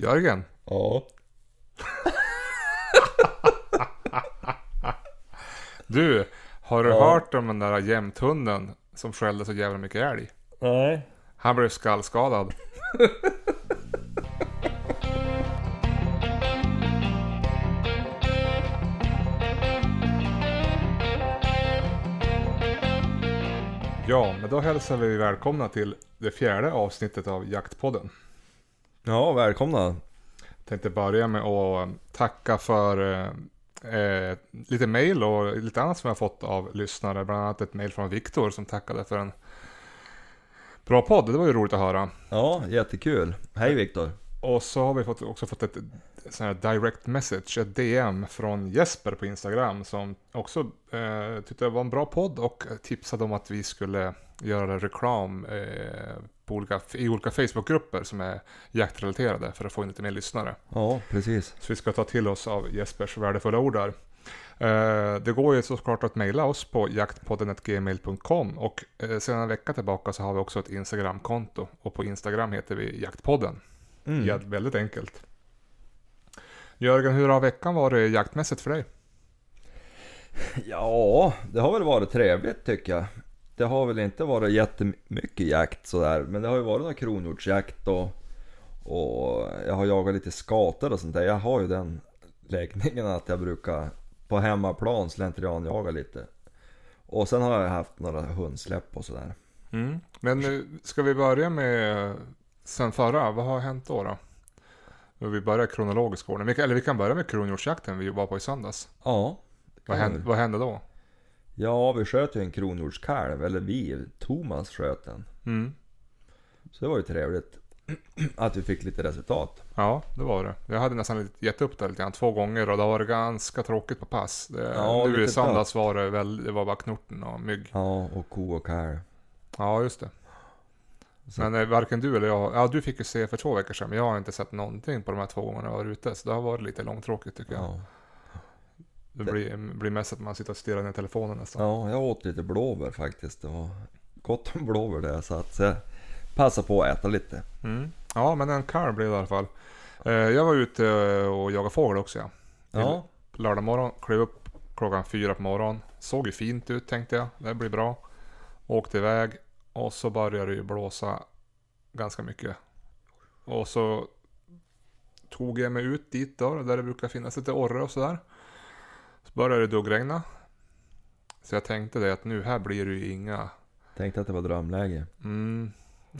Jörgen, Ja. du, har du Ja. hört om den där jämthunden som skällde så jävla mycket älg? Nej. Han blev skallskadad. Ja, men då hälsar vi välkomna till det fjärde avsnittet av Jaktpodden. Ja, välkomna. Tänkte börja med att tacka för eh, eh, lite mail och lite annat som jag fått av lyssnare. Bland annat ett mail från Viktor som tackade för en bra podd. Det var ju roligt att höra. Ja, jättekul. Hej Viktor. Och så har vi fått, också fått ett sån här direct message, ett DM från Jesper på Instagram som också eh, tyckte det var en bra podd och tipsade om att vi skulle göra reklam eh, på olika, i olika Facebookgrupper som är jaktrelaterade för att få in lite mer lyssnare. Ja, precis. Så vi ska ta till oss av Jespers värdefulla ord där. Eh, det går ju såklart att mejla oss på jaktpodden.gmail.com och eh, sedan en vecka tillbaka så har vi också ett Instagramkonto och på Instagram heter vi Jaktpodden. Mm. Ja, väldigt enkelt. Jörgen, hur har veckan varit jaktmässigt för dig? Ja, det har väl varit trevligt tycker jag. Det har väl inte varit jättemycket jakt sådär, men det har ju varit någon kronhjortsjakt och, och jag har jagat lite skator och sånt där. Jag har ju den läggningen att jag brukar på hemmaplan slentrianjaga lite. Och sen har jag haft några hundsläpp och sådär. Mm. Men ska vi börja med sen förra? Vad har hänt då? då? Vi börjar kronologiskt ordning. Eller vi kan börja med kronhjortsjakten vi var på i söndags. Ja. Vad hände, vad hände då? Ja, vi sköt ju en kronhjortskalv, eller vi, Thomas sköt den. Mm. Så det var ju trevligt att vi fick lite resultat. Ja, det var det. Jag hade nästan lite- gett upp det lite grann två gånger och det varit ganska tråkigt på pass. Det, Ja, nu i söndags var det väl, det var bara knorten och mygg. Ja, och ko och kalv. Ja, just det. Så- Men eh, varken du eller jag, ja du fick ju se för två veckor sedan, men jag har inte sett någonting på de här två gångerna jag var ute. Så det har varit lite långtråkigt tycker jag. Ja. Det blir, blir mest att man sitter och stirrar ner telefonen nästan. ja, jag åt lite blåbär faktiskt. Det var gott om blåbär där. Så jag passade på att äta lite. Mm. Ja, men en kalv blev det i alla fall. Eh, jag var ute eh, och jagade fågel också ja. Ja, Lördag morgon, klev upp klockan fyra på morgonen. Såg ju fint ut tänkte jag, det blir bra. Åkte iväg och så började det ju blåsa ganska mycket. Och så tog jag mig ut dit då, där det brukar finnas lite orre och sådär. Så började det duggregna. Så jag tänkte det att nu här blir det ju inga... tänkte att det var drömläge. Mm,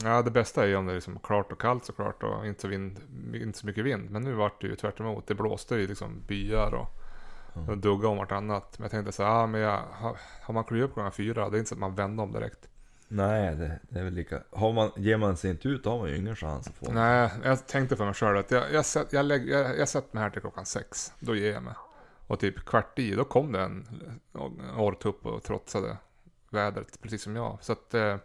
ja, det bästa är ju om det är liksom klart och kallt såklart och inte så, vind, inte så mycket vind. Men nu vart det ju tvärt emot. Det blåste ju liksom byar och Ja. och dugga om vartannat. Men jag tänkte så här, ah, men jag, har, har man klivit upp klockan fyra, det är inte så att man vänder om direkt. Nej, det, det är väl lika. Har man, ger man sig inte ut, då har man ju ingen chans att få. Nej, jag tänkte för mig själv att jag, jag, jag, lägg, jag, jag sätter mig här till klockan sex. Då ger jag mig. Och typ kvart i, då kom det en orrtupp och trotsade vädret, precis som jag. Så att eh,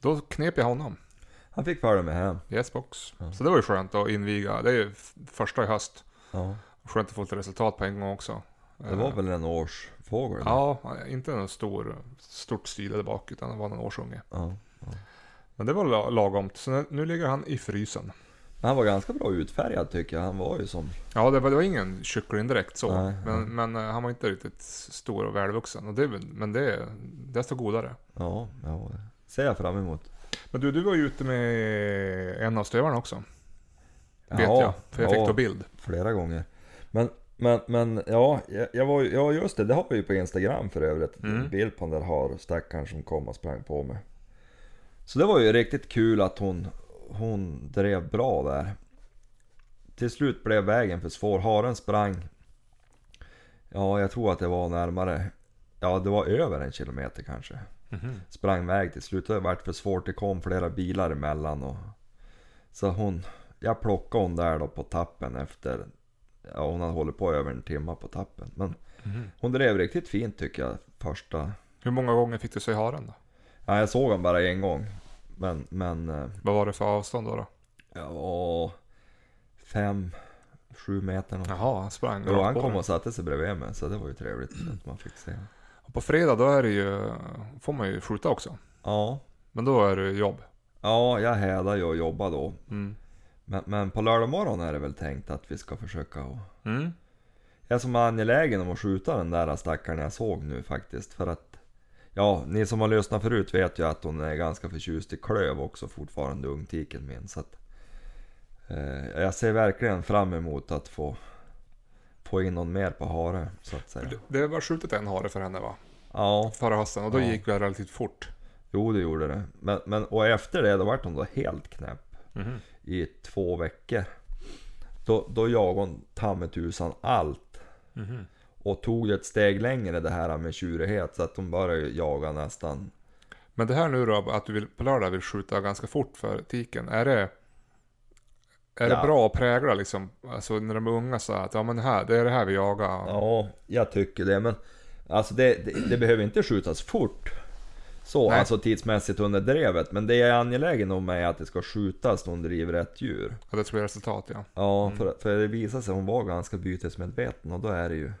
då knep jag honom. Han fick följa med hem. Yes box. Ja. Så det var ju skönt att inviga. Det är ju första i höst. Ja, Skönt att få lite resultat på en gång också. det var Eh, väl en årsfågel? Ja, inte någon stor, stort där bak, utan det var någon årsunge. ja. Men det var la- lagomt, så nu, nu ligger han i frysen. Men Han var ganska bra utfärgad tycker jag. Han var ju som... Ja, det var, det var ingen kyckling direkt så. Nej, men, nej. men eh, han var inte riktigt stor och välvuxen. Och det, men det är desto godare. Ja, ja. det ser jag fram emot. Men du, du var ju ute med en av stövarna också. Vet Ja, jag, för jag ja. fick då bild. Flera gånger. Men, men, men ja, jag, jag var ja just det, det har vi ju på Instagram för övrigt. Mm. En bild på den där har stackaren som kom och sprang på mig. Så det var ju riktigt kul att hon, hon drev bra där. Till slut blev vägen för svår. Haren sprang, ja jag tror att det var närmare, ja det var över en kilometer kanske. Mhm. Sprang väg till slut. Det vart för svårt. Det kom flera bilar emellan. Och... Så hon, jag plockade hon där då på tappen efter, ja hon hade hållit på över en timme på tappen. Men Mhm. hon drev riktigt fint tycker jag första, Hur många gånger fick du se haren då? ja jag såg honom bara en gång. Men, men, eh, Vad var det för avstånd då? då? ja, fem, sju meter något. Jaha, han sprang Jo, han kom och satte sig bredvid mig så det var ju trevligt att man fick se. Och På fredag då är det ju, får man ju skjuta också. Ja, Men då är det jobb. ja jag hädade ju och jobbade då. Mm. Men, men på lördag morgon är det väl tänkt att vi ska försöka och... Mm. Jag är som angelägen om att skjuta den där stackaren jag såg nu faktiskt för att Ja, ni som har lyssnat förut vet ju att hon är ganska förtjust i klöv också fortfarande, ungtiken min. Så att, eh, jag ser verkligen fram emot att få, få in någon mer på hare, så att säga. Det, var skjutit en hare för henne va? Ja, Förra hösten och då Ja. gick det relativt fort. jo det gjorde det. Men, men, och efter det, då vart hon då helt knäpp Mhm. i två veckor. Då, då jagade hon ta tusan allt. Mhm. Och tog ett steg längre det här med tjurighet så att hon började jaga nästan Men det här nu då, att du vill, på lördag vill skjuta ganska fort för tiken. Är det, är Ja. det bra att prägla liksom? Alltså när de är unga så att ja men här, det är det här vi jagar. Ja, jag tycker det. Men alltså det, det, det behöver inte skjutas fort. Så, Nej. alltså tidsmässigt under drevet. Men det jag är angelägen om är att det ska skjutas när hon driver rätt djur. Ja, det tror jag är resultat ja. Ja, för, för det visade sig att hon var ganska bytesmedveten och då är det ju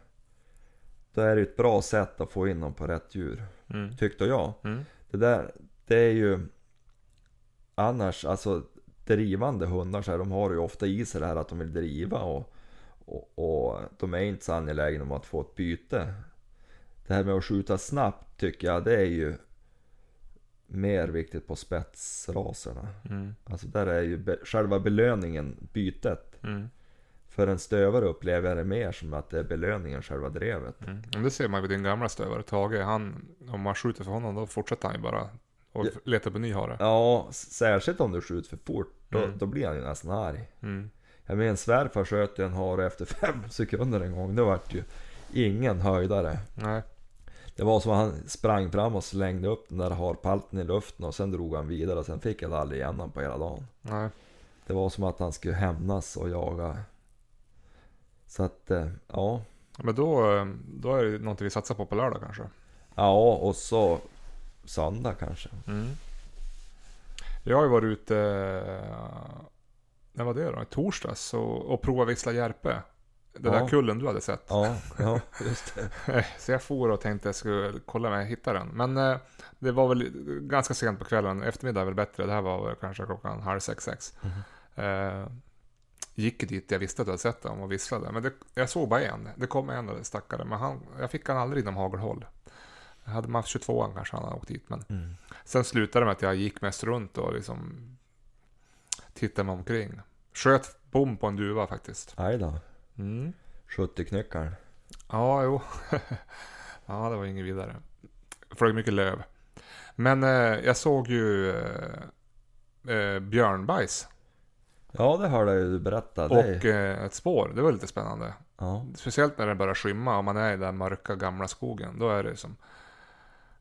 Då är det ett bra sätt att få in dem på rätt djur. Mm. Tyckte jag. Mm. Det där, det är ju Annars, alltså drivande hundar så här, de har ju ofta i sig det här att de vill driva och, och, och de är inte så angelägna om att få ett byte. Det här med att skjuta snabbt tycker jag, det är ju mer viktigt på spetsraserna. Mm. Alltså där är ju be, själva belöningen bytet. Mm. För en stövare upplever jag det mer som att det är belöningen, själva drevet. Mm. Men det ser man ju vid din gamla stövare Tage. Han, om man skjuter för honom då fortsätter han ju bara och Ja. letar på ny hare. Ja, särskilt om du skjuter för fort, då, Mm. då blir han ju nästan arg. Mm. Jag minns svärfar sköt ju en hare efter fem sekunder en gång. Det vart ju ingen höjdare. Nej. Det var som att han sprang fram och slängde upp den där harpalten i luften och sen drog han vidare och sen fick jag aldrig igen honom på hela dagen. Nej. Det var som att han skulle hämnas och jaga. Så att, eh, ja. Men då, eh, då är det någonting vi satsar på på lördag kanske. Ja, och så söndag kanske. Mm. Jag har ju varit ute, eh, när var det då? I torsdags och, och provat Vissla Järpe. Den Ja. där kullen du hade sett. Ja, ja just det. Så jag for och tänkte jag skulle kolla om jag hittade den. Men eh, det var väl ganska sent på kvällen. Eftermiddag är väl bättre. Det här var väl kanske klockan halv sex, sex. Eh, gick dit jag visste att jag hade sett dem och visslade. Men det, jag såg bara en. Det kom en stackare. Men han, jag fick han aldrig inom hagelhåll. Jag hade man haft 22 kanske han hade åkt dit. Men Mm. sen slutade det med att jag gick mest runt och liksom tittade mig omkring. Sköt bom på en duva faktiskt. Aj då. Mm. 70 knyckaren. Ja, jo. ja, det var inget vidare. Flög mycket löv. Men eh, jag såg ju eh, eh, björnbajs Ja, det hörde jag ju berätta. Det är- och eh, ett spår. Det var lite spännande. ja. Speciellt när det börjar skymma och man är i den där mörka gamla skogen. Då är det som...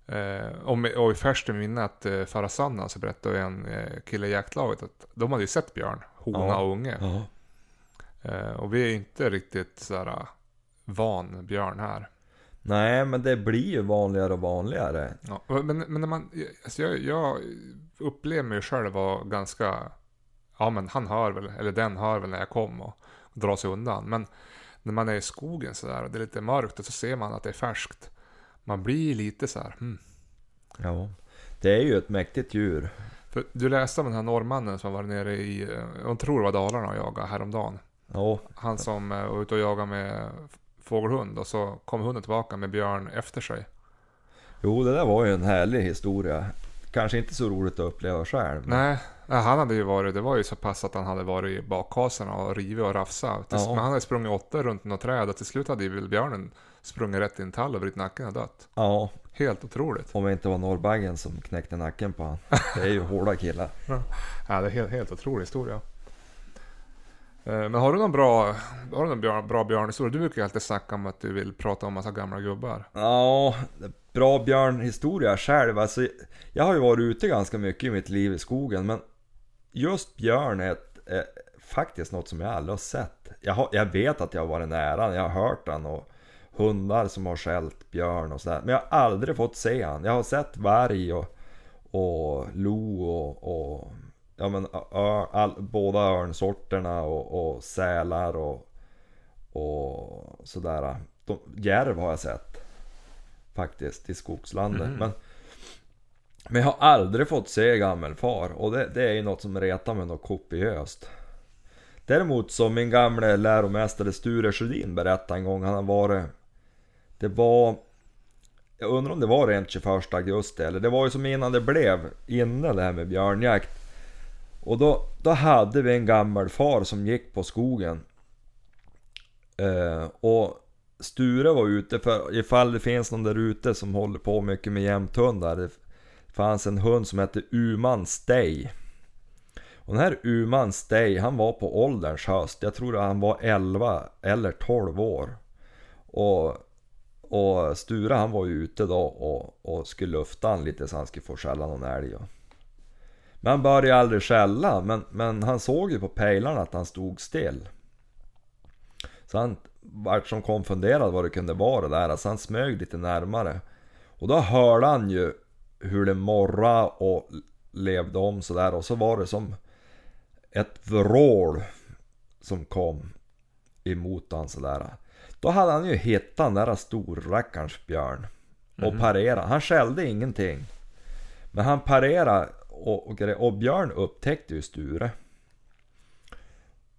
Eh, och, med, och i färskt minne att eh, förra söndagen så berättade en eh, kille i jaktlaget att de hade ju sett björn, hona Ja. och unge. ja. Eh, och vi är inte riktigt sådär van björn här. Nej, men det blir ju vanligare och vanligare. Ja, men, men när man, alltså jag, jag upplever mig själv vara ganska, ja men han hör väl, eller den hör väl när jag kom och drar sig undan. Men när man är i skogen sådär och det är lite mörkt och så ser man att det är färskt. Man blir lite så här, hmm. Ja. Det är ju ett mäktigt djur. För du läste om den här norrmannen som var nere i, jag tror det var Dalarna och jagade häromdagen. Ja, Han som eh, var ute och jagade med fågelhund och så kom hunden tillbaka med björn efter sig. jo det där var ju en härlig historia. Kanske inte så roligt att uppleva själv. men- Nej, nej, han hade ju varit, det var ju så pass att han hade varit i bakhasorna och rivit och rafsat. Tills- Ja. Men han hade sprungit åtta runt något träd och till slut hade ju björnen sprungit rätt i en tall och brutit nacken och dött. Ja, Helt otroligt. om det inte var norrbaggen som knäckte nacken på han. Det är ju hårda killar. Ja, det är helt, helt otrolig historia. Eh, Men har du någon bra, har du någon björn, bra björnhistoria? Du brukar ju alltid snacka om att du vill prata om massa gamla gubbar. Ja, bra björnhistoria själv. Alltså, jag har ju varit ute ganska mycket i mitt liv i skogen, men just björn är, ett, är faktiskt något som jag aldrig har sett. Jag, har, jag vet att jag har varit nära, jag har hört den och hundar som har skällt björn och sådär. Men jag har aldrig fått se han. Jag har sett varg och, och lo och, och ja, men, ö, all, båda örnsorterna och, och sälar och, och sådär. De, järv har jag sett faktiskt i skogslandet. Mhm. Men, men jag har aldrig fått se gammelfar och det, det är ju något som retar mig något kopiöst. Däremot som min gamle läromästare Sture Sjödin berättade en gång, han har varit... Det var... Jag undrar om det var rent 21 augusti eller det var ju som innan det blev inne det här med björnjakt. Och då, då hade vi en gammal far som gick på skogen. Eh, och Sture var ute för ifall det finns någon där ute som håller på mycket med jämthundar. Det fanns en hund som hette Uman Stay. Och den här Uman Stay, han var på ålderns höst. Jag tror att han var 11 eller 12 år. Och, och Sture han var ju ute då och, och skulle lufta han lite så han skulle få skälla någon älg. Och. Men han började aldrig skälla, men, men han såg ju på pejlarna att han stod still. Så han vart som konfunderad vad det kunde vara det där, så han smög lite närmare. Och då hörde han ju hur det morra och levde om sådär och så var det som ett vrål som kom emot han sådär. Då hade han ju hittat den där storrackarns björn och Mhm. parerat. Han skällde ingenting. Men han parerade och, och, och Björn upptäckte ju Sture.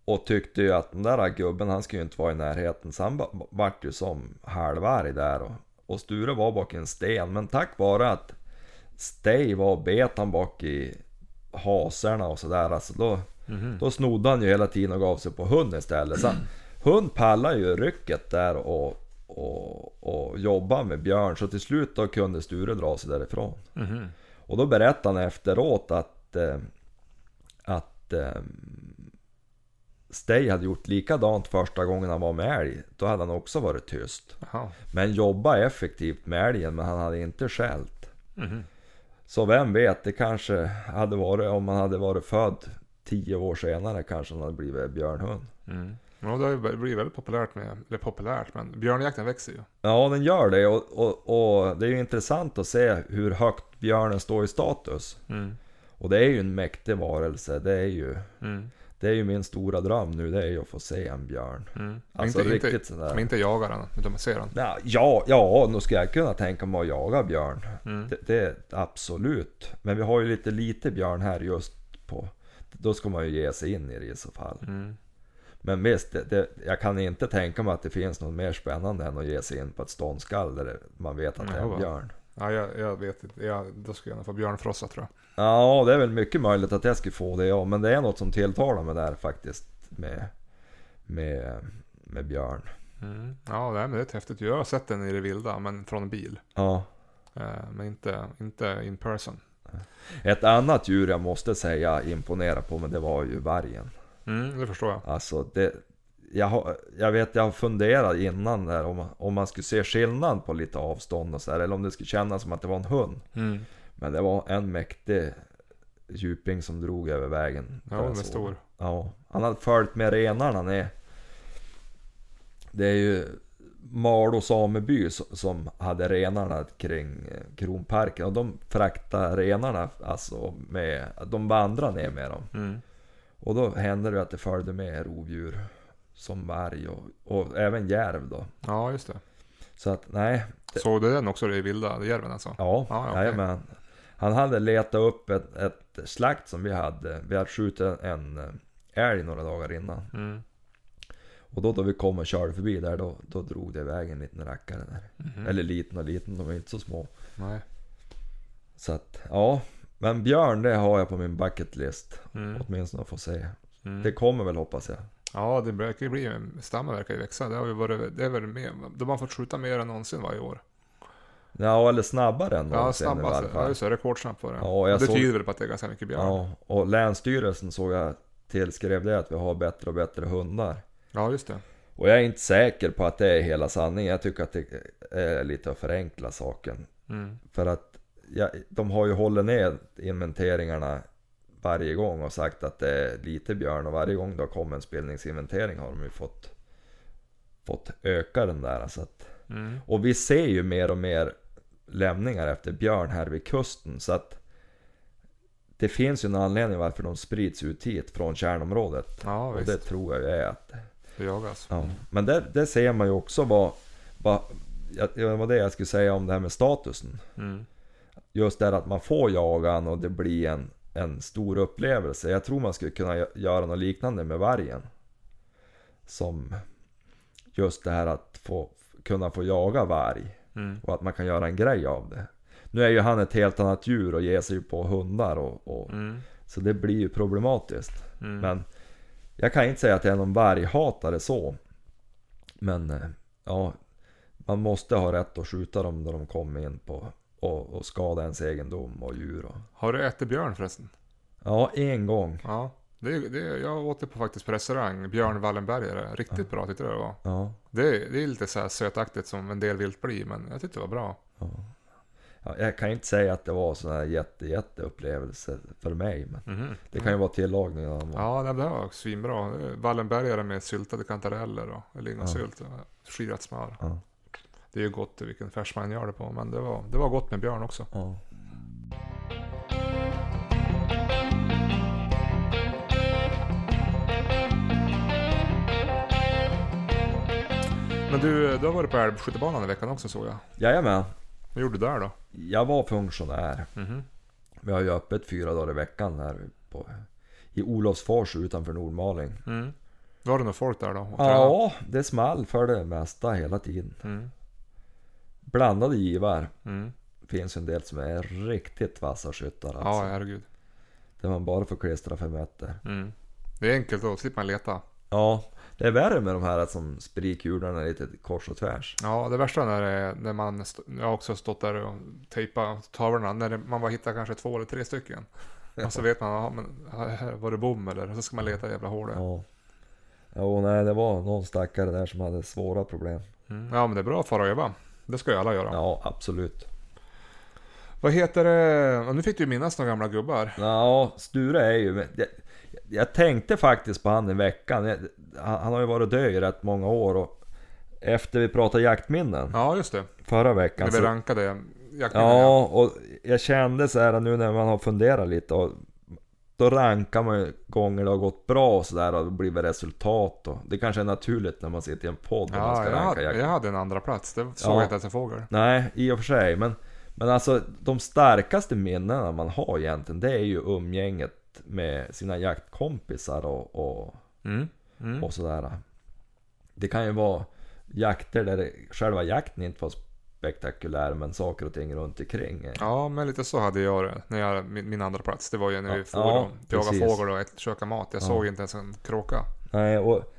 Och tyckte ju att den där gubben han skulle ju inte vara i närheten så han va- vart ju som halvarg där och, och Sture var bak i en sten men tack vare att Stay var och bet han bak i haserna och sådär alltså då, Mhm. då snodde han ju hela tiden och gav sig på hund istället. Så hund pallar ju rycket där och, och, och jobba med Björn så till slut då kunde Sture dra sig därifrån. Mhm. Och då berättade han efteråt att, eh, att eh, Stay hade gjort likadant första gången han var med älg. Då hade han också varit tyst. Jaha. Men jobba effektivt med älgen men han hade inte skällt. Mhm. Så vem vet, det kanske hade varit om han hade varit född tio år senare kanske han hade blivit björnhund. Mm. Ja, det har ju blivit väldigt populärt med, eller populärt, men björnjakten växer ju. Ja, den gör det och, och, och det är ju intressant att se hur högt björnen står i status. Mm. Och det är ju en mäktig varelse, det är ju Mm. Det är ju min stora dröm nu, det är ju att få se en björn. Mm. Alltså inte, riktigt inte, sådär. Men inte jaga den, utan man ser den. Ja, ja, ja, nu ska jag kunna tänka mig att jaga björn. Mm. Det, det absolut. Men vi har ju lite lite björn här just på... Då ska man ju ge sig in i det i så fall. Mm. Men visst, det, det, jag kan inte tänka mig att det finns något mer spännande än att ge sig in på ett ståndskall där man vet att det är en björn. Ja, jag, jag vet inte. Jag, då skulle jag nog få björnfrossa tror jag. Ja, det är väl mycket möjligt att jag skulle få det ja, men det är något som tilltalar mig där faktiskt med, med, med björn. Mm. Ja, det är ett häftigt. Jag har sett den i det vilda, men från en bil. Ja. Eh, men inte, inte in person. Ett annat djur jag måste säga imponera på men det var ju vargen. Mm, det förstår jag. Alltså det, jag, har, jag vet jag har funderat innan där om, om man skulle se skillnad på lite avstånd och så här, eller om det skulle kännas som att det var en hund. Mm. Men det var en mäktig djuping som drog över vägen. Ja, den är stor. Ja, han hade följt med renarna ner. Det är ju Malå sameby som- som hade renarna kring eh, Kronparken och de fraktade renarna alltså med, de vandrade ner med dem. Mm. Och då hände det att det följde med rovdjur som varg och, och även järv då. Ja, just det. Så att nej, Det- Såg du den också i vilda? Järven alltså? ja, Ja, okej. jajamän. Han hade letat upp ett, ett slakt som vi hade. Vi hade skjutit en älg några dagar innan. Mm. Och då då vi kom och körde förbi där då, då drog det iväg en liten rackare där. Mhm. Eller liten och liten, de är inte så små. Nej. Så att ja. Men björn det har jag på min bucket list. Mm. Åtminstone att få se. Mm. Det kommer väl hoppas jag. Ja, det verkar bli, stammen verkar ju växa. Det har ju varit, det är väl mer, de har fått skjuta mer än någonsin varje år. Ja eller snabbare än Ja, någonsin i snabbast. varje Ja, fall. just det. Rekordsnabbt på det. Ja, det såg- tyder väl på att det är ganska mycket björn. Ja, Ja, och Länsstyrelsen såg jag tillskrev det att vi har bättre och bättre hundar. just det. Och jag är inte säker på att det är hela sanningen. Jag tycker att det är lite att förenkla saken. Mm. För att ja, de har ju hållit ner inventeringarna varje gång och sagt att det är lite björn och varje gång det har kommit en spelningsinventering har de ju fått, fått öka den där. Så att, Mm. och vi ser ju mer och mer lämningar efter björn här vid kusten så att det finns ju en anledning varför de sprids ut hit från kärnområdet. Ja, och det tror jag ju är att Det jagas. Ja, men där, där ser man ju också vad, vad, det var det jag skulle säga om det här med statusen. Mm. Just det att man får jagan och det blir en, en stor upplevelse. Jag tror man skulle kunna gö- göra något liknande med vargen. som just det här att få, kunna få jaga varg. Mm. Och att man kan göra en grej av det. Nu är ju han ett helt annat djur och ger sig på hundar och, och Mm. så det blir ju problematiskt. Mm. Men jag kan inte säga att jag är någon varghatare så. Men eh, ja, man måste ha rätt att skjuta dem när de kommer in på och, och skada ens egendom och djur. Och, Har du ätit björn förresten? ja, en gång. Ja. Det, det, jag åt det på faktiskt på restaurang, Björn Wallenbergare. Riktigt bra tyckte jag det var. Ja, Det, det är lite så här sötaktigt som en del vilt blir, men jag tyckte det var bra. ja. ja, jag kan inte säga att det var sån här jätte, jätte upplevelse för mig. Men Mhm. det kan ju vara tillagningen av Ja, det var svinbra. Wallenbergare med syltade kantareller och lingonsylt och skirat smör. Det är ju gott vilken färs man gör det på, men det var, det var gott med björn också. Ja. Men du, du har varit på älgskyttebanan i veckan också såg jag. Jajamän, Vad gjorde du där då? jag var funktionär. Mhm. Vi har ju öppet fyra dagar i veckan här på, i Olofsfors utanför Nordmaling. Mm. Var det några folk där då? Ja, det small för det mesta hela tiden. Mm. Blandade givar. Mm. Finns en del som är riktigt vassa skyttar alltså. Ja, herregud. Där man bara får klistra för meter. Mm. Det är enkelt då, slipper man leta. Ja, det är värre med de här som sprikkularna lite kors och tvärs. Ja, det värsta när, det, är- när man, jag har också stått där och tejpat tavlorna, när man bara hittar kanske två eller tre stycken. Och så vet man, ja, men var det bom eller? Så ska man leta i jävla hål. Ja. Jo, nej det var någon stackare där som hade svåra problem. Mm. Ja, men det är bra att fara och öva. Det ska ju alla göra. Ja, absolut. Vad heter det? Nu fick du ju minnas några gamla gubbar. Ja, Sture är ju... Jag, jag tänkte faktiskt på han i veckan. Jag, han, han har ju varit död i rätt många år och efter vi pratade jaktminnen Ja, just det. förra veckan. När vi rankade jaktminnen. Ja, och jag kände så här nu när man har funderat lite och då rankar man ju gånger det har gått bra och sådär och det blir resultat och det kanske är naturligt när man sitter i en podd och man Ja, ska jag, ranka hade, jag hade en andra plats. Det såg Ja. jag inte ens en fågel. Nej, i och för sig. Men, men alltså de starkaste minnena man har egentligen det är ju umgänget med sina jaktkompisar och, och, Mm. Mm. och sådär. Det kan ju vara jakter där själva jakten inte var spektakulär men saker och ting runt omkring. Ja, men lite så hade jag det. När jag, min, min andra plats. Det var ju när vi Ja, får ja, och jaga precis. fågel och köka mat. Jag Ja. såg inte ens en kråka. Nej, och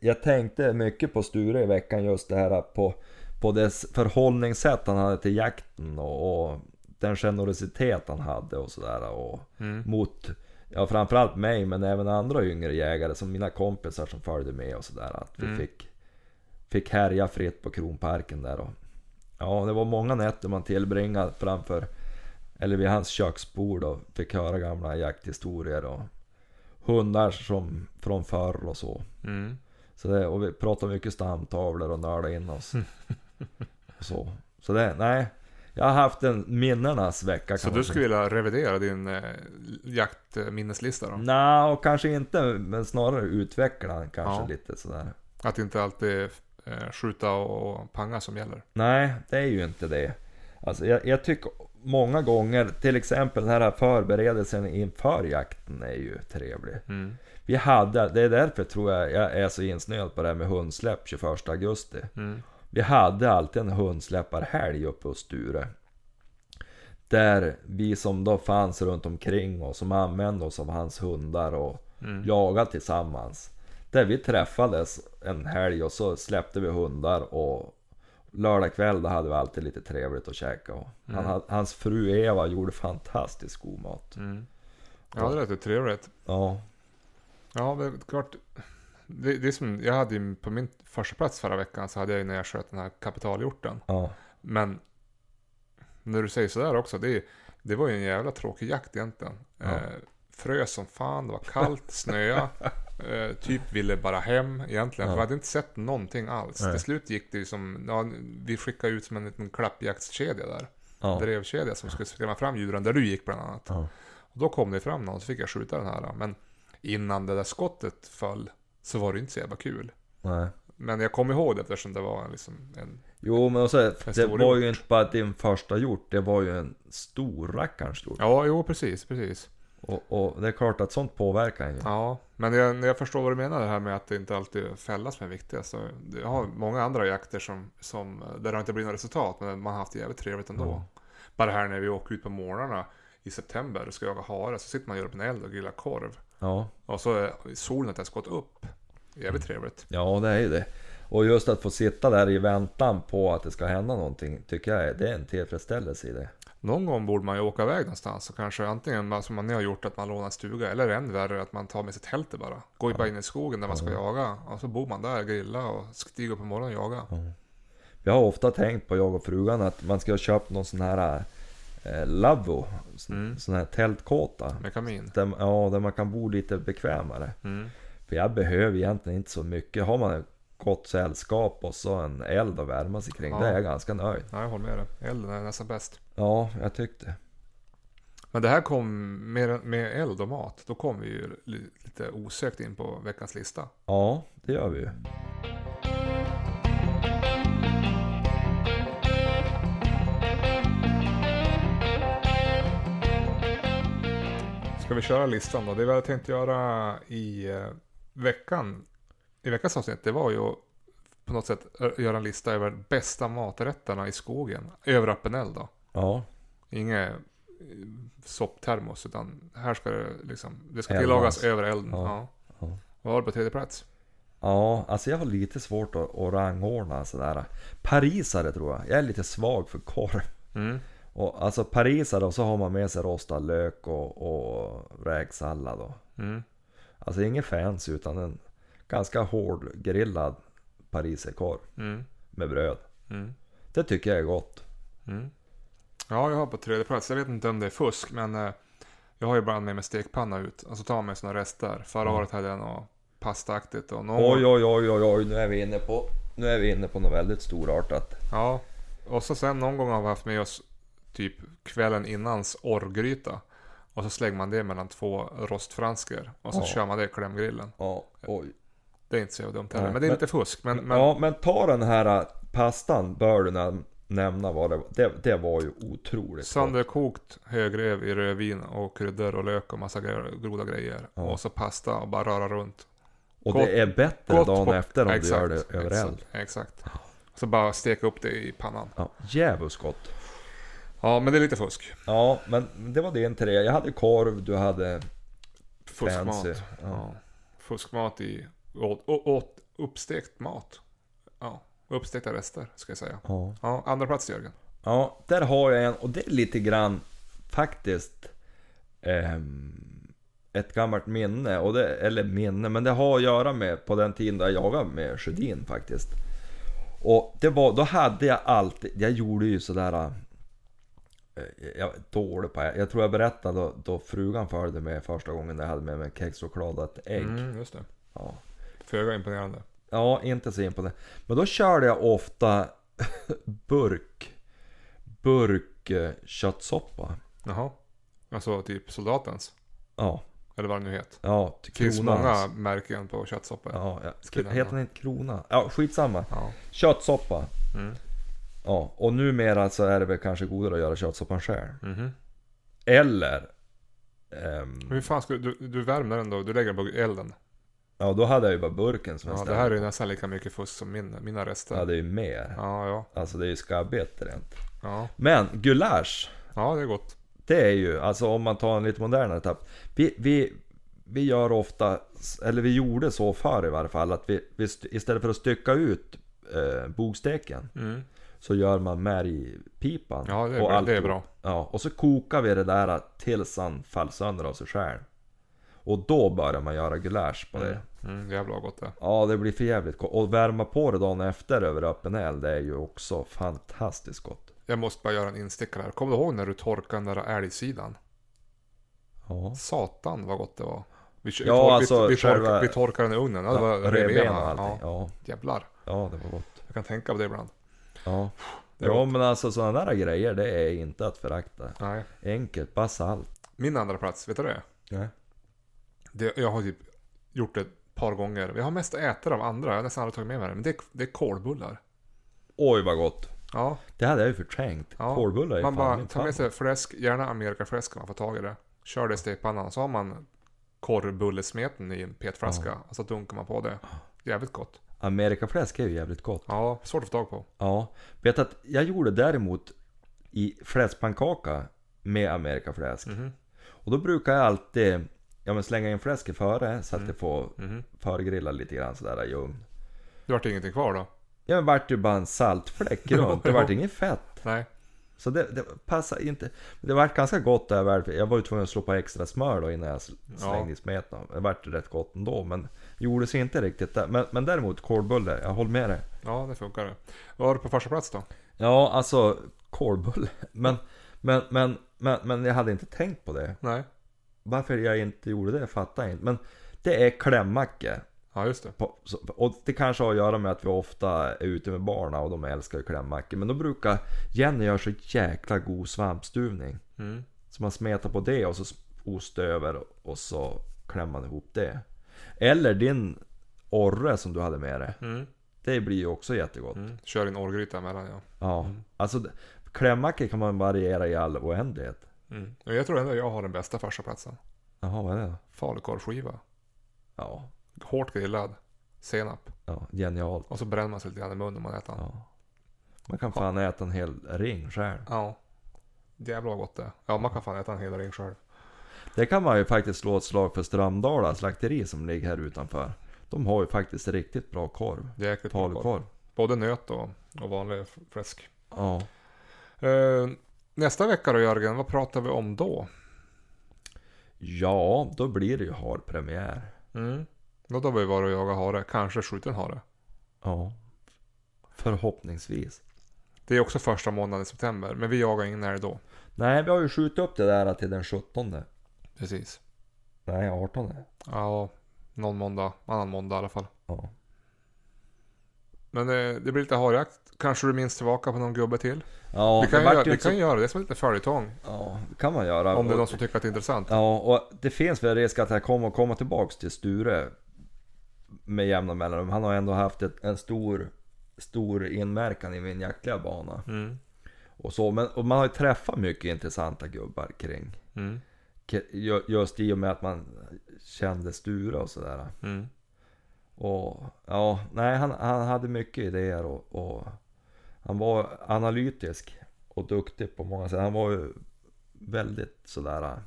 jag tänkte mycket på Sture i veckan just det här på, på dess förhållningssätt han hade till jakten och, och den generositet han hade och sådär. Och Mm. mot, ja framförallt mig men även andra yngre jägare som mina kompisar som följde med och sådär. Att vi Mm. fick, fick härja fritt på Kronparken där och Ja, det var många nätter man tillbringade framför eller vid hans köksbord och fick höra gamla jakthistorier och hundar som från förr och så. Mm. Så det, och vi pratade mycket stamtavlor och nördade in oss. och så. Så det, nej. Jag har haft en minnenas vecka Så kan du man skulle vilja revidera din eh, jaktminneslista då? Nej, och kanske inte, men snarare utveckla den kanske Ja. lite sådär. Att inte alltid skjuta och panga som gäller? Nej, det är ju inte det. Alltså jag, jag tycker många gånger, till exempel den här förberedelsen inför jakten är ju trevlig. Mm. Vi hade, det är därför tror jag jag är så insnöad på det här med hundsläpp 21 augusti. Mm. Vi hade alltid en hundsläpparhelg uppe hos Sture. Där vi som då fanns runt omkring och som använde oss av hans hundar och Mm. jagade tillsammans. Där vi träffades en helg och så släppte vi hundar och lördag kväll då hade vi alltid lite trevligt att käka. Och han, Mm. hade- hans fru Eva gjorde fantastiskt god mat. Mm. Ja, det lät ju trevligt. Ja, Ja, det är klart. Det, det är som, jag hade ju på min första plats förra veckan så hade jag ju när jag sköt den här kapitalhjorten. ja, Men när du säger sådär också, det, det var ju en jävla tråkig jakt egentligen. Ja. Eh, frös som fan, det var kallt, snöa. Eh, typ ville bara hem egentligen. Ja. För vi hade inte sett någonting alls. Nej. Till slut gick det ju som, ja, vi skickade ut som en liten klappjaktskedja där. ja. Drevkedja som skulle skrämma fram djuren där du gick bland annat. ja. Och då kom det fram någon så fick jag skjuta den här. Men innan det där skottet föll så var det inte så jävla kul. Nej. Men jag kom ihåg det eftersom det var liksom en... Jo men också, det stor var ju hjort. inte bara din första hjort, det var ju en stor rackarns hjort. Ja, jo precis, precis. Och, och det är klart att sånt påverkar en ju. Ja, men jag, jag förstår vad du menar det här med att det inte alltid är fällan som är viktigast. Så Jag har många andra jakter som, som, där det inte blir något resultat, men man har haft det jävligt trevligt ändå. Ja. Bara här när vi åker ut på morgnarna i september och ska jaga hare, så sitter man och gör upp en eld och grillar korv. Ja, Och så är solen inte ens gått upp. Jävligt trevligt. ja det är ju det. Och just att få sitta där i väntan på att det ska hända någonting tycker jag är, det är en tillfredsställelse i det. Någon gång borde man ju åka iväg någonstans och kanske antingen som man nu har gjort att man lånar en stuga eller än värre att man tar med sig tältet bara. Går ju bara in i skogen där man ska jaga och så bor man där, grilla och stiger upp på morgonen och jaga. Vi har ofta tänkt på, jag och frugan, att man ska ha köpt någon sån här eh, lavvo, sån, Mm. sån här tältkåta. Med kamin. Där, ja, där man kan bo lite bekvämare. Mm. För jag behöver egentligen inte så mycket. Har man gott sällskap och så en eld att värma sig kring, Ja. då är jag ganska nöjd. Ja, jag håller med dig. Elden är nästan bäst. Ja, jag tyckte. Men det här kom med, med eld och mat. Då kom vi ju li- lite osökt in på veckans lista. Ja, det gör vi ju. Ska vi köra listan då? Det vi hade tänkt göra i eh, veckan, i veckans avsnitt, det var ju att på något sätt göra en lista över bästa maträtterna i skogen. Över öppen eld då. Ja, Inget eh, sopptermos, utan här ska det liksom, det ska tillagas över elden. Ja. Ja. Ja. Vad har du på tredje plats? ja alltså jag har lite svårt att, att rangordna sådär. Parisare tror jag. Jag är lite svag för korv. Mm. Och, alltså parisare och så har man med sig rostad lök och, och räksallad. Och, Mm. alltså ingen fancy utan en ganska hård grillad pariserkorv Mm. med bröd. Mm. Det tycker jag är gott. Mm. Ja, jag har på tredje plats. Jag vet inte om det är fusk, men eh, jag har ju ibland med mig stekpanna ut. Och så tar man med såna rester. Förra Mm. året hade jag något pastaaktigt och någon Oj oj oj oj oj, nu är vi inne på, nu är vi inne på något väldigt storartat. Ja, och så sen någon gång har vi haft med oss typ kvällen innans orrgryta. Och så slänger man det mellan två rostfransker. Och så Ja. kör man det i klämgrillen. Ja, oj. Det är inte så dumt heller. Men det är men- inte fusk. Men, men Ja, men ta den här äh, pastan bör du näm- nämna vad det var. Det, det var ju otroligt sönderkokt högrev i rödvin och kryddor och lök och massa goda grejer. Ja. Och så pasta och bara röra runt. Och gott- det är bättre dagen på- efter om Exakt, du gör det över eld. exakt. Så bara steka upp det i pannan. Ja, djävulskt gott. Ja, men det är lite fusk. Ja, men det var din tre. Jag hade korv, du hade Fuskmat. fancy. Ja. Fuskmat i å- åt uppstekt mat. Ja, uppstekta rester ska jag säga. Ja. Ja, andra plats Jörgen. ja, där har jag en och det är lite grann faktiskt ehm, ett gammalt minne, och det, eller minne, men det har att göra med på den tiden då jag jagade med Sjödin faktiskt. Och det var, då hade jag alltid, jag gjorde ju sådär eh, jag dålig på Jag tror jag berättade då, då frugan följde med första gången jag hade med mig kexchoklad och ett ägg. Mm, just det. Ja. Föga imponerande. Ja, inte så imponerande. Men då körde jag ofta burk, burk eh, köttsoppa. Jaha. Alltså typ soldatens. Ja, Eller vad det nu heter. ja, Det finns Krona. många märken på köttsoppor. Ja, ja. Heter den inte Krona? Ja, skitsamma. Ja. Köttsoppa. Mm. Ja, och numera så är det väl kanske godare att göra köttsoppan själv. Mhm. Eller... ehm, hur fan ska du, du, du värmer den då? Du lägger den på elden? Ja, då hade jag ju bara burken som jag Ja, det här är ju nästan lika mycket fusk som min, mina rester. Ja, det är ju mer. Ja, ja. Alltså det är ju skabbigt rent. Ja, Men gulasch. ja det är gott. Det är ju, alltså om man tar en lite modernare etapp. Vi, vi, vi gör ofta, eller vi gjorde så förr i varje fall, att vi, vi st- istället för att stycka ut eh, bogsteken Mm. så gör man märgpipan. Ja, det är, och bra. allt det är bra. Ja, och så kokar vi det där tills han faller sönder av sig själv. Och då börjar man göra gulasch på det. Mm. Mm, jävla gott det. Ja, det blir för jävligt gott. Och värma på det dagen efter över öppen eld, det är ju också fantastiskt gott. Jag måste bara göra en instickare här. Kommer du ihåg när du torkade den där älgsidan? Ja. Satan vad gott det var. Vi, vi, Ja, tor- alltså vi, vi, själva- torkade, vi torkade den i ugnen. Ja, det var revben och allting. Ja, Ja. jävlar. ja, det var gott. Jag kan tänka på det ibland. Ja. Det Ja gott. men alltså sådana där grejer det är inte att förakta. Nej. Enkelt, bara salt. Min andra plats, vet du det? Nej. det? Jag har typ gjort det ett par gånger. Jag har mest ätit av andra. Jag har nästan aldrig tagit med mig det. Men det är, det är kolbullar. Oj vad gott. Ja, Det hade jag ju förträngt. Ja, Kålbullar är man fan bara min tar med sig fläsk, gärna amerikafläsk om man får tag i det. Kör det i stekpannan. Så har man korvbullesmeten i en petflaska. Och så dunkar man på det. Jävligt gott. Amerikafläsk är ju jävligt gott. Ja, svårt att få tag på. Ja. Vet att jag gjorde däremot i fläskpannkaka med amerikafläsk. Mhm. Och då brukar jag alltid ja, men slänga in fläsket före så att Mm. det får Mhm. förgrilla lite grann sådär i ugn. Det vart ingenting kvar då? Ja men vart ju bara en saltfläck runt. Det vart inget fett. Nej. Så det, det passar inte. Det vart ganska gott där. Jag var ju tvungen att slå på extra smör då innan jag sl- slängde i smeten. Det vart rätt gott ändå men gjorde sig inte riktigt där. Men, men däremot kålbulle, jag håller med dig. Ja, det funkar det. Vad har du på första plats då? Ja alltså kålbulle. Men, men, men, men, men jag hade inte tänkt på det. Nej. Varför jag inte gjorde det fattar jag inte. Men det är klämmackor. Ja, just det. På- så- Och det kanske har att göra med att vi ofta är ute med barna och de älskar ju klämmackor. Men då brukar Jenny göra så jäkla god svampstuvning. Mm. Så man smetar på det och så ost över och så klämmer man ihop det. Eller din orre som du hade med dig. Mm. Det blir ju också jättegott. Mm. Kör in orrgryta emellan ja. Ja, alltså d- klämmackor kan man variera i all oändlighet. Mm. Jag tror ändå jag har den bästa första platsen. Jaha, vad är det då? Falukorvsskiva. Ja, Hårt grillad. Senap. ja, genialt. Och så bränner man sig lite grann i munnen när man äter den. Ja. Man kan fan äta en hel ring själv. Ja. Jävlar vad gott det. Ja, man kan fan äta en hel ring själv. Det kan man ju faktiskt slå ett slag för Strömdala slakteri som ligger här utanför. De har ju faktiskt riktigt bra korv. Jäkligt bra korv. Både nöt och, och vanlig fläsk. Ja. Eh, nästa vecka då Jörgen, vad pratar vi om då? ja, då blir det ju harpremiär. Mm. Då har vi varit och jagat hare. Kanske skjutit en hare. Ja. Förhoppningsvis. Det är också första månaden i september. Men vi jagar ingen älg då. Nej, vi har ju skjutit upp det där till den 17. Precis. Nej, 18. Ja, någon måndag. Annan måndag i alla fall. Ja. Men det, det blir lite harjakt. Kanske du minns tillbaka på någon gubbe till? Ja, vi kan, det göra, ju vi kan så- göra det som lite följetong. Ja, det kan man göra. Om det är någon som tycker att det är intressant. Ja, och det finns väl risk att jag kommer att komma tillbaks till Sture med jämna mellanrum. Han har ändå haft ett, en stor, stor inverkan i min jaktliga bana. Mm. Och så, men och man har ju träffat mycket intressanta gubbar kring. Mm. Just i och med att man kände Sture och sådär. Mm. Och ja, nej han, han hade mycket idéer och, och han var analytisk och duktig på många sätt. Han var ju väldigt sådär...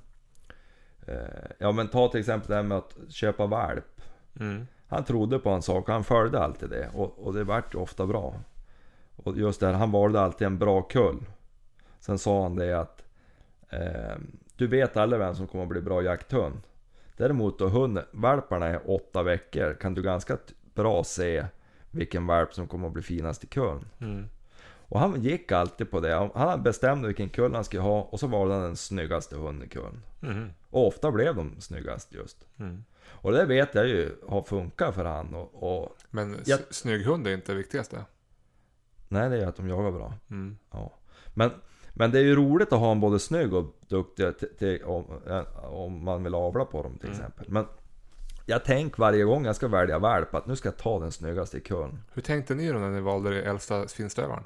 Eh, ja men ta till exempel det här med att köpa valp. Mm. Han trodde på en sak och han följde alltid det och, och det vart ju ofta bra. Och just det här, han valde alltid en bra kull. Sen sa han det att eh, du vet aldrig vem som kommer att bli bra jakthund. Däremot då hund, valparna är åtta veckor kan du ganska bra se vilken valp som kommer att bli finast i kullen. Mm. Och han gick alltid på det. Han bestämde vilken kull han skulle ha och så valde han den snyggaste hunden i kullen. Mm. Och ofta blev de snyggast just. Mm. Och det vet jag ju har funkat för han och, och Men Jag- snygg hund är inte det viktigaste. nej det är att de jagar bra. Mm. Ja. Men, men det är ju roligt att ha en både snygg och duktig till, om, eh, om man vill avla på dem till Mm. exempel. Men jag tänker varje gång jag ska välja valp att nu ska jag ta den snyggaste i kullen. Hur tänkte ni då när ni valde den äldsta finstövaren?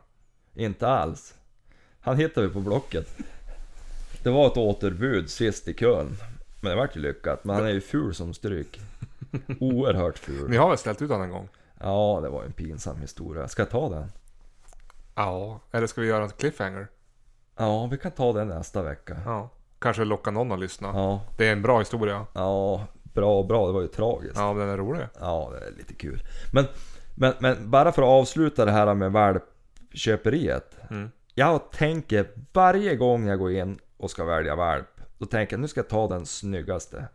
Inte alls. Han hittade vi på Blocket. Det var ett återbud sist i Köln. Men det vart ju lyckat. Men han är ju ful som stryk. Oerhört ful. Ni har väl ställt ut honom en gång? Ja, det var en pinsam historia. Ska jag ta den? Ja. Eller ska vi göra en cliffhanger? Ja, vi kan ta den nästa vecka. Ja. Kanske locka någon att lyssna. Ja, Det är en bra historia. ja bra, bra. Det var ju tragiskt. Ja, den är rolig. Ja, det är lite kul. Men, men, men bara för att avsluta det här med valpköperiet. Mm. Jag tänker varje gång jag går in och ska välja valp. Då tänker jag nu ska jag ta den snyggaste.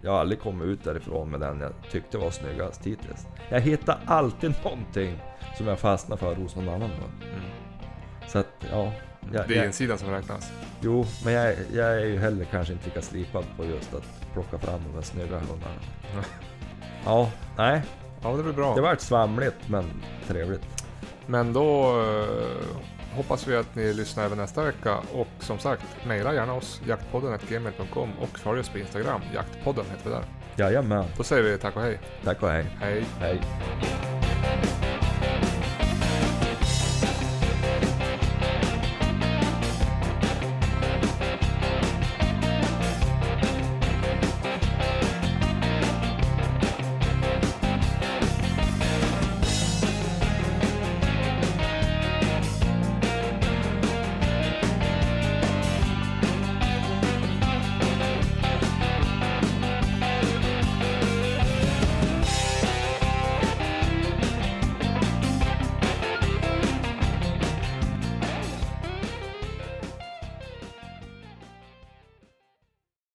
Jag har aldrig kommit ut därifrån med den jag tyckte var snyggast hittills. Jag hittar alltid någonting som jag fastnar för hos någon annan. Då. Mm. Så att, ja. Jag, Det är jag, insidan som räknas. jo, men jag, jag är ju heller kanske inte lika slipad på just att plocka fram de där snygga hundarna. Ja, nej. Ja, det blir bra. Det vart svamligt men trevligt. Men då eh, hoppas vi att ni lyssnar även nästa vecka. Och som sagt, mejla gärna oss, jaktpodden.gmail.com och följ oss på Instagram, jaktpodden heter vi där. Jajamän. Då säger vi tack och hej. Tack och hej. Hej! Hej.